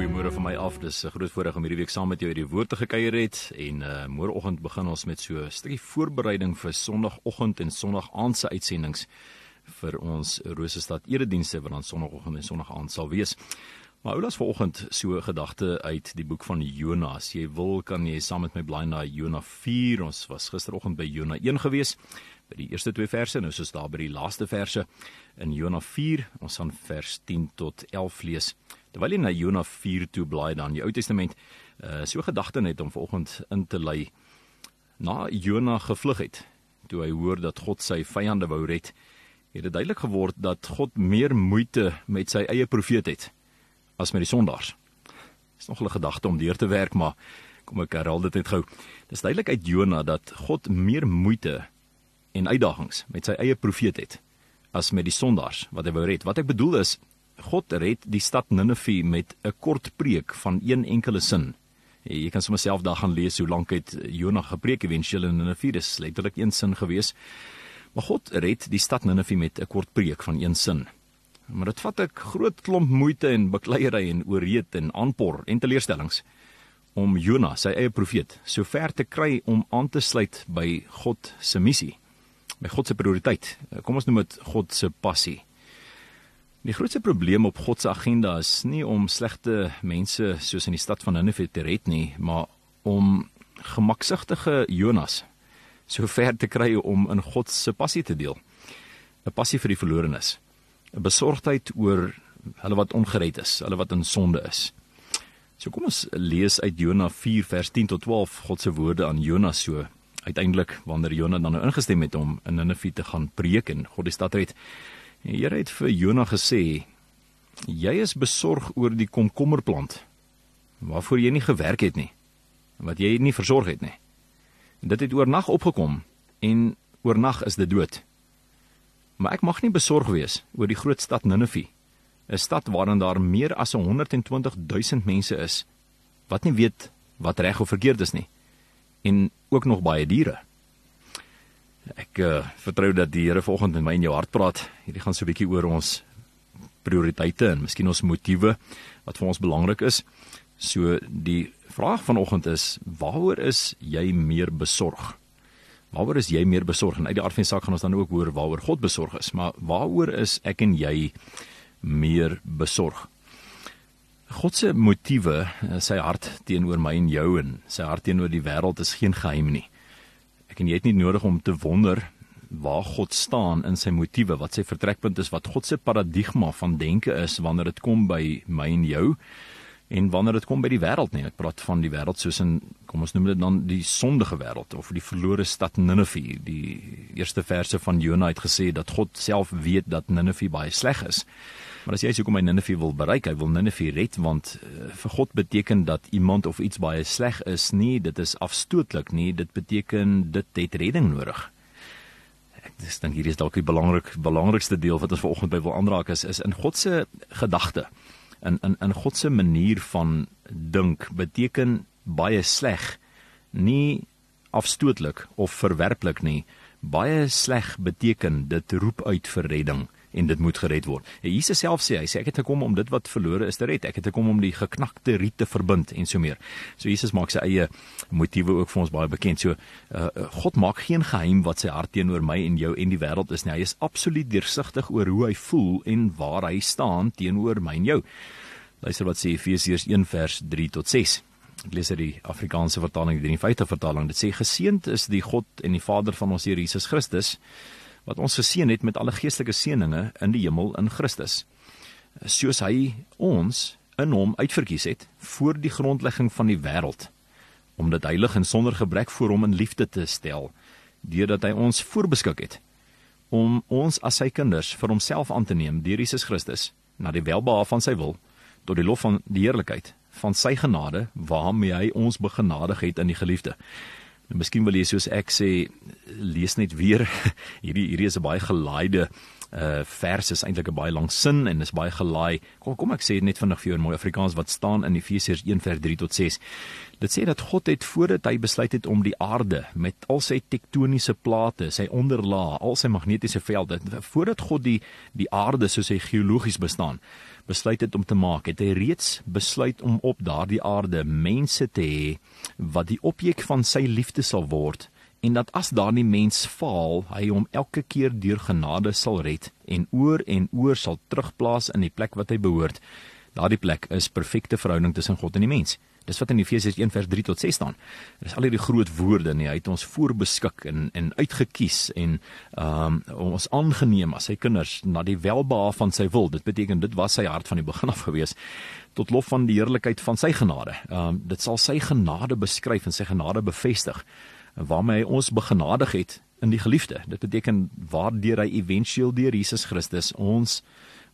Goeiemôre van my af. Dis 'n groot voorreg om hierdie week saam met jou hierdie woord te gekuier het en uh môreoggend begin ons met so 'n stukkie voorbereiding vir Sondagoggend en Sondagaand se uitsendings vir ons Rosestad eredienste wat dan Sondagoggend en Sondagaand sal wees. Maar oulas vanoggend so 'n gedagte uit die boek van Jonas. As jy wil kan jy saam met my blaai na Jonas 4. Ons was gisteroggend by Jonas 1 gewees by die eerste twee verse. Nou soos daar by die laaste verse in Jonas 4. Ons gaan vers 10 tot 11 lees. Terwyl jy na Jona 4 toe blaai dan die Ou Testament, uh so gedagte net om vanoggend in te lei na Jona gevlug het. Toe hy hoor dat God sy vyande wou red, het dit duidelik geword dat God meer moeite met sy eie profeet het as met die sondaars. Dis nog 'n gedagte om deur te werk, maar kom ek herhaal dit net gou. Dis duidelik uit Jona dat God meer moeite en uitdagings met sy eie profeet het as met die sondaars wat hy wou red. Wat ek bedoel is God red die stad Ninive met 'n kort preek van een enkele sin. Jy kan sommer self daar gaan lees hoe lank het Jonah gepreek ewentueel in Ninive, dis letterlik een sin gewees. Maar God red die stad Ninive met 'n kort preek van een sin. Maar dit vat 'n groot klomp moeite en bekleierery en oreed en aanpor en teleurstellings om Jonah, sy eie profeet, so ver te kry om aan te sluit by God se missie, by God se prioriteit. Kom ons noem dit God se passie. Die grootste probleem op God se agenda is nie om slegte mense soos in die stad van Ninive te red nie, maar om gemaksigtige Jonas so ver te kry om in God se passie te deel. 'n Passie vir die verlorenes. 'n Besorgdheid oor hulle wat ongered is, hulle wat in sonde is. So kom ons lees uit Jona 4 vers 10 tot 12 God se woorde aan Jonas so. Uiteindelik wanneer Jona dan nou ingestem het om in Ninive te gaan preek en God die stad red, Die Here het vir Jona gesê: "Jy is besorg oor die komkommerplant waarvoor jy nie gewerk het nie, wat jy nie versorg het nie. Dit het oornag opgekom en oornag is dit dood. Maar ek mag nie besorg wees oor die groot stad Ninive, 'n stad waarin daar meer as 120 000 mense is wat nie weet wat reg of verkeerd is nie en ook nog baie diere." Ek uh, vertrou dat die Here vanoggend met my in jou hart praat. Hierdie gaan so 'n bietjie oor ons prioriteite en miskien ons motiewe wat vir ons belangrik is. So die vraag vanoggend is: Waaroor is jy meer besorg? Waaroor is jy meer besorg? En uit die aard van die saak gaan ons dan ook hoor waaroor God besorg is, maar waaroor is ek en jy meer besorg? God se motiewe, eh, sy hart teenoor my en jou en sy hart teenoor die wêreld is geen geheim nie en jy het nie nodig om te wonder waar God staan in sy motiewe, wat sy vertrekpunt is, wat God se paradigma van denke is wanneer dit kom by my en jou en wanneer dit kom by die wêreld nie. Ek praat van die wêreld soos in kom ons noem dit dan die sondige wêreld of die verlore stad Ninive. Die eerste verse van Jona het gesê dat God self weet dat Ninive baie sleg is. Maar as jy sê kom hy Ninive wil bereik, hy wil Ninive red want uh, vir God beteken dat iemand of iets baie sleg is nie, dit is afstootlik nie, dit beteken dit het redding nodig. Ek dis dink hierdie is dalk die belangrik belangrikste deel wat ons vanoggend by wil aanraak is is in God se gedagte. In in in God se manier van dink beteken baie sleg nie afstootlik of verwerplik nie. Baie sleg beteken dit roep uit vir redding en dit moet gered word. En Jesus self sê hy sê ek het gekom om dit wat verlore is te red. Ek het gekom om die geknakte riet te verbind en so meer. So Jesus maak sy eie motiewe ook vir ons baie bekend. So uh, God maak geen geheim wat sy hart teenoor my en jou en die wêreld is nie. Hy is absoluut deursigtig oor hoe hy voel en waar hy staan teenoor my en jou. Luister wat sê Efesiërs 1 vers 3 tot 6. Ek lees uit die Afrikaanse vertaling, die 53 vertaling. Dit sê geseënd is die God en die Vader van ons Here Jesus Christus wat ons geseën het met alle geestelike seënings in die hemel in Christus. Soos hy ons in hom uitverkies het voor die grondlegging van die wêreld om dit heilig en sonder gebrek voor hom in liefde te stel deurdat hy ons voorbeskik het om ons as sy kinders vir homself aan te neem deur Jesus Christus na die welbehae van sy wil tot die lof van die heerlikheid van sy genade waarmee hy ons begenadig het in die geliefde. Nou miskien wil jy soos ek sê lees net weer. Hierdie hierdie is 'n baie gelaaide uh vers is eintlik 'n baie lang sin en is baie gelaai. Kom kom ek sê net vinnig vir jou in mooi Afrikaans wat staan in Efesiërs 1:3 tot 6. Dit sê dat God het voordat hy besluit het om die aarde met al sy tektoniese plate, sy onderlaag, al sy magnetiese velde, voordat God die die aarde soos hy geologies bestaan, besluit het om te maak, het hy reeds besluit om op daardie aarde mense te hê wat die objek van sy liefde sal word en dat as daardie mens faal, hy hom elke keer deur genade sal red en oor en oor sal terugplaas in die plek wat hy behoort. Daardie plek is perfekte verhouding tussen God en die mens. Dis wat in Efesiërs 1:3 tot 6 staan. Dis al hierdie groot woorde nie. Hy het ons voorbeskik en en uitgekies en ehm um, ons aangeneem as sy kinders na die welbehae van sy wil. Dit beteken dit was sy hart van die begin af gewees tot lof van die heerlikheid van sy genade. Ehm um, dit sal sy genade beskryf en sy genade bevestig waarmee hy ons begenadig het in die geliefde. Dit beteken waardeur hy éventueel deur Jesus Christus ons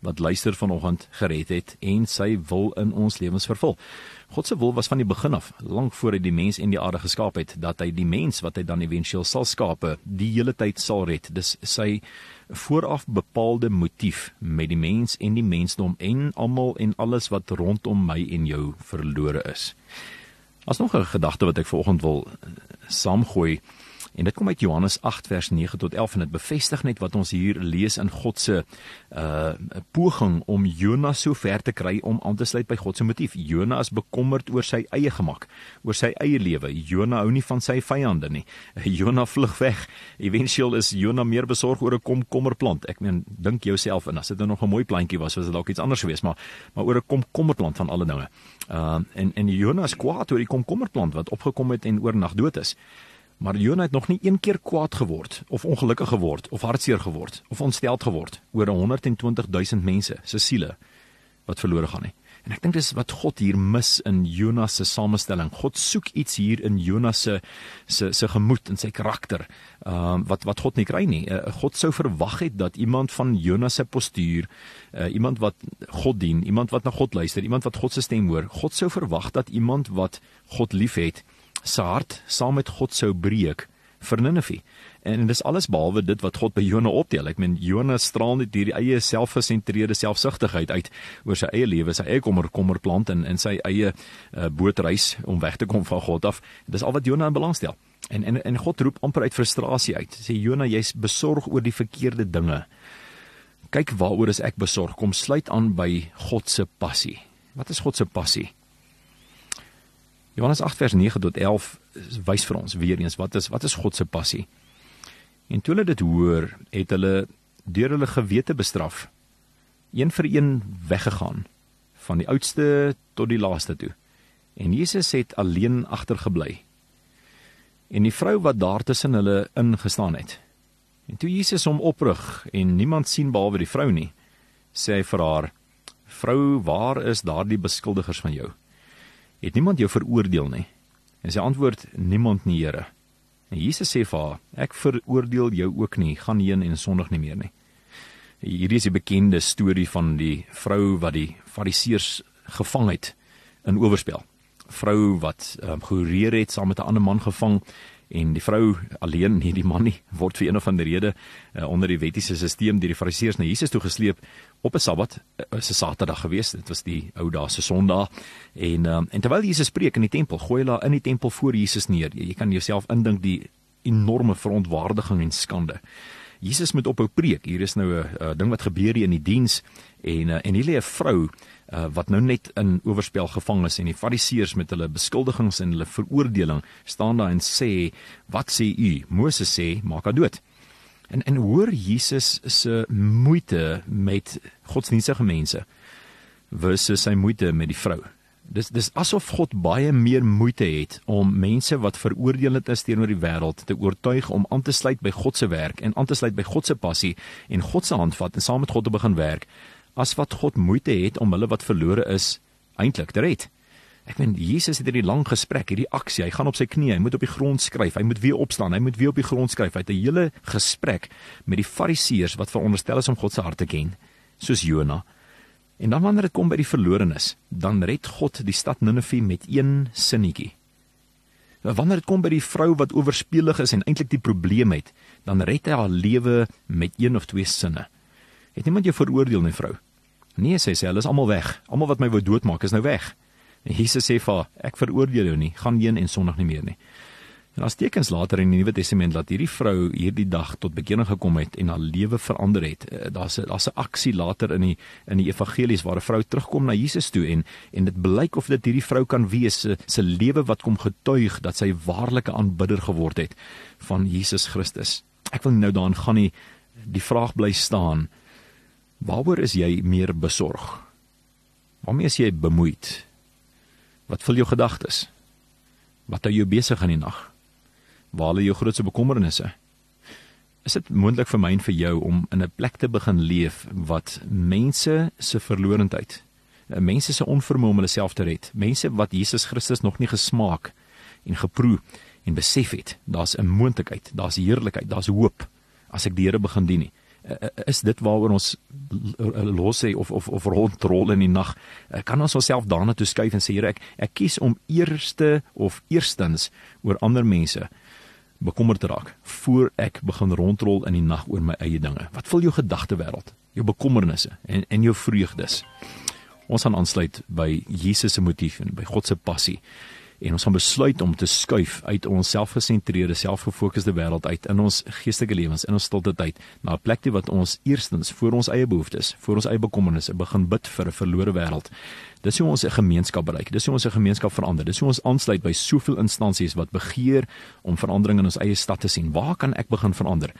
wat luister vanoggend gered het en sy wil in ons lewens vervul. God se wil was van die begin af, lank voor hy die mens en die aarde geskaap het, dat hy die mens wat hy dan éventueel sal skape, die hele tyd sal red. Dis sy vooraf bepaalde motief met die mens en die mensdom en almal en alles wat rondom my en jou verlore is. As nog 'n gedagte wat ek vanoggend wil saamgooi en dit kom uit Johannes 8 vers 9 tot 11 en dit bevestig net wat ons hier lees in God se uh poging om Jonas so ver te kry om aan te sluit by God se motief. Jonas is bekommerd oor sy eie gemak, oor sy eie lewe. Jonas hou nie van sy vyande nie. Jonas vlug weg. Eventueel is Jonas meer besorg oor 'n komkommerplant. Ek meen, dink jouself in as dit nou nog 'n mooi plantjie was, was dit dalk iets anders geweest, maar maar oor 'n komkommerplant van alle dinge. Uh en en Jonas kwaad oor die komkommerplant wat opgekom het en oornag dood is. Maar Jona het nog nie een keer kwaad geword of ongelukkig geword of hartseer geword of ontsteld geword oor 120 000 mense se siele wat verlore gaan nie. En ek dink dis wat God hier mis in Jonas se samestelling. God soek iets hier in Jonas se se se gemoed en sy karakter. Ehm uh, wat wat God nie kry nie. Uh, God sou verwag het dat iemand van Jonas se postuur, uh, iemand wat God dien, iemand wat na God luister, iemand wat God se stem hoor, God sou verwag dat iemand wat God liefhet, se hart saam met God sou breek vir Ninive. En dis alles behalwe dit wat God by Jona optel. Ek meen Jona straal net hierdie eie selfgesentreerde selfsugtigheid uit oor sy eie lewe, sy eie kommer kommer plant en en sy eie uh, bootreis om weg te kom van God af. Dis al wat Jona in belang stel. En en en God roep amper uit frustrasie uit. Sê Jona, jy's besorg oor die verkeerde dinge. Kyk waaroor is ek besorg? Kom sluit aan by God se passie. Wat is God se passie? Johannes 8 vers 9 tot 11 wys vir ons weer eens wat is wat is God se passie. En toe hulle dit hoor, het hulle deur hulle gewete bestraf, een vir een weggegaan, van die oudste tot die laaste toe. En Jesus het alleen agtergebly. En die vrou wat daar tussen hulle ingestaan het. En toe Jesus hom oprig en niemand sien behalwe die vrou nie, sê hy vir haar: "Vrou, waar is daardie beskuldigers van jou?" Het niemand jou veroordeel nie. En sy antwoord niemand nie, Here. En Jesus sê vir haar, ek veroordeel jou ook nie, gaan heen en sondig nie meer nie. Hierdie is die bekende storie van die vrou wat die fariseërs gevang het in oorspel. Vrou wat um, gehoreer het saam met 'n ander man gevang en die vrou alleen nie die man nie word vir een of ander rede uh, onder die wettiese stelsel deur die fariseërs na Jesus toe gesleep op 'n Sabbat uh, is 'n Saterdag gewees. Dit was die ou dae se Sondag. En um, en terwyl Jesus preek in die tempel gooi hulle in die tempel voor Jesus neer. Jy, jy kan jouself indink die enorme verontwaardiging en skande Jesus moet ophou preek. Hier is nou 'n ding wat gebeur hier in die diens. En uh, en hier lê 'n vrou uh, wat nou net in oorspel gevang is en die fariseërs met hulle beskuldigings en hulle veroordeling staan daar en sê wat sê u? Moses sê maak haar dood. En en hoor Jesus se moeite met godsdienstige mense versus sy moeite met die vrou Dis dis asof God baie meer moeite het om mense wat veroordelend is teenoor die wêreld te oortuig om aan te sluit by God se werk en aan te sluit by God se passie en God se handvat en saam met God te begin werk as wat God moeite het om hulle wat verlore is eintlik te red. Ek meen Jesus het hierdie lang gesprek, hierdie aksie, hy gaan op sy knieë, hy moet op die grond skryf, hy moet weer opstaan, hy moet weer op die grond skryf. Hy het 'n hele gesprek met die Fariseërs wat veronderstel is om God se hart te ken, soos Jona. En dan wanneer dit kom by die verlorenes, dan red God die stad Ninive met een sinnetjie. Wanneer dit kom by die vrou wat oorspelig is en eintlik die probleem het, dan red hy haar lewe met een of twee sinne. Het niemand jou veroordeel nie, vrou? Nee, sê sy, hulle is almal weg. Almal wat my wou doodmaak is nou weg. En Jesus sê vir haar, ek veroordeel jou nie, gaan heen en sondig nie meer nie. En as tekens later in die Nuwe Testament dat hierdie vrou hierdie dag tot bekering gekom het en haar lewe verander het. Eh, daar's 'n daar's 'n aksie later in die in die evangelies waar 'n vrou terugkom na Jesus toe en en dit blyk of dit hierdie vrou kan wees se se lewe wat kom getuig dat sy waarlike aanbidder geword het van Jesus Christus. Ek wil nou daarin gaan nie die vraag bly staan. Waaroor is jy meer besorg? Waarmee is jy bemoeid? Wat vul jou gedagtes? Wat hou jou besig in die nag? Waar lê jou grootste bekommernisse? Is dit moontlik vir my en vir jou om in 'n plek te begin leef wat mense se verlorendheid, mense se onvermoë om hulle self te red, mense wat Jesus Christus nog nie gesmaak en geproe en besef het, daar's 'n moontlikheid, daar's heerlikheid, daar's hoop as ek die Here begin dien nie. Is dit waaroor ons los sê of of of rondrol in die nag kan ons onsself daarna toe skuif en sê Here ek ek kies om eerste of eerstens oor ander mense bekommerd te raak voor ek begin rondrol in die nag oor my eie dinge. Wat vul jou gedagte wêreld jou bekommernisse en en jou vreugdes? Ons gaan aansluit by Jesus se motief en by God se passie en ons gaan besluit om te skuif uit ons selfgesentreerde, selfgefokusde wêreld uit in ons geestelike lewens, in ons stilte tyd, na 'n plek toe wat ons eerstens vir ons eie behoeftes, vir ons eie bekommernisse begin bid vir 'n verlore wêreld. Dis hoe ons 'n gemeenskap bereik. Dis hoe ons 'n gemeenskap verander. Dis hoe ons aansluit by soveel instansies wat begeer om verandering in ons eie stad te sien. Waar kan ek begin verander?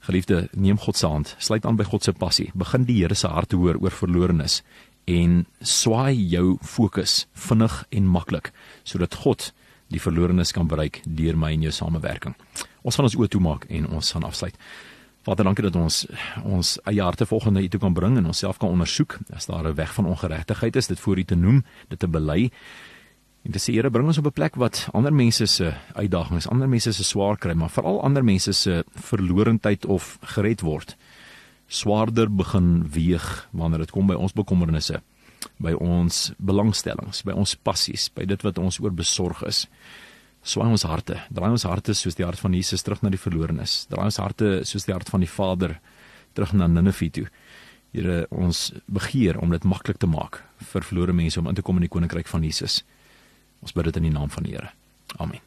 Geliefde, neem God se hand, sluit aan by God se passie, begin die Here se hart hoor oor verlorenes en swaai jou fokus vinnig en maklik sodat God die verlorenes kan bereik deur my en jou samewerking. Ons gaan ons oë toemaak en ons gaan afsluit. Vader, dankie dat ons ons eie harte volgende U toe kan bring en onsself kan ondersoek. As daar 'n weg van ongeregtigheid is, dit voor U te noem, dit te bely. En sê Here, bring ons op 'n plek wat ander mense se uitdagings, ander mense se swaar kry, maar veral ander mense se verlorendheid of gered word swaarder begin weeg wanneer dit kom by ons bekommernisse, by ons belangstellings, by ons passies, by dit wat ons oor besorg is. Swaai ons harte, draai ons harte soos die hart van Jesus terug na die verlorenes. Draai ons harte soos die hart van die Vader terug na Ninive toe. Here, ons begeer om dit maklik te maak vir verlore mense om in te kom in die koninkryk van Jesus. Ons bid dit in die naam van die Here. Amen.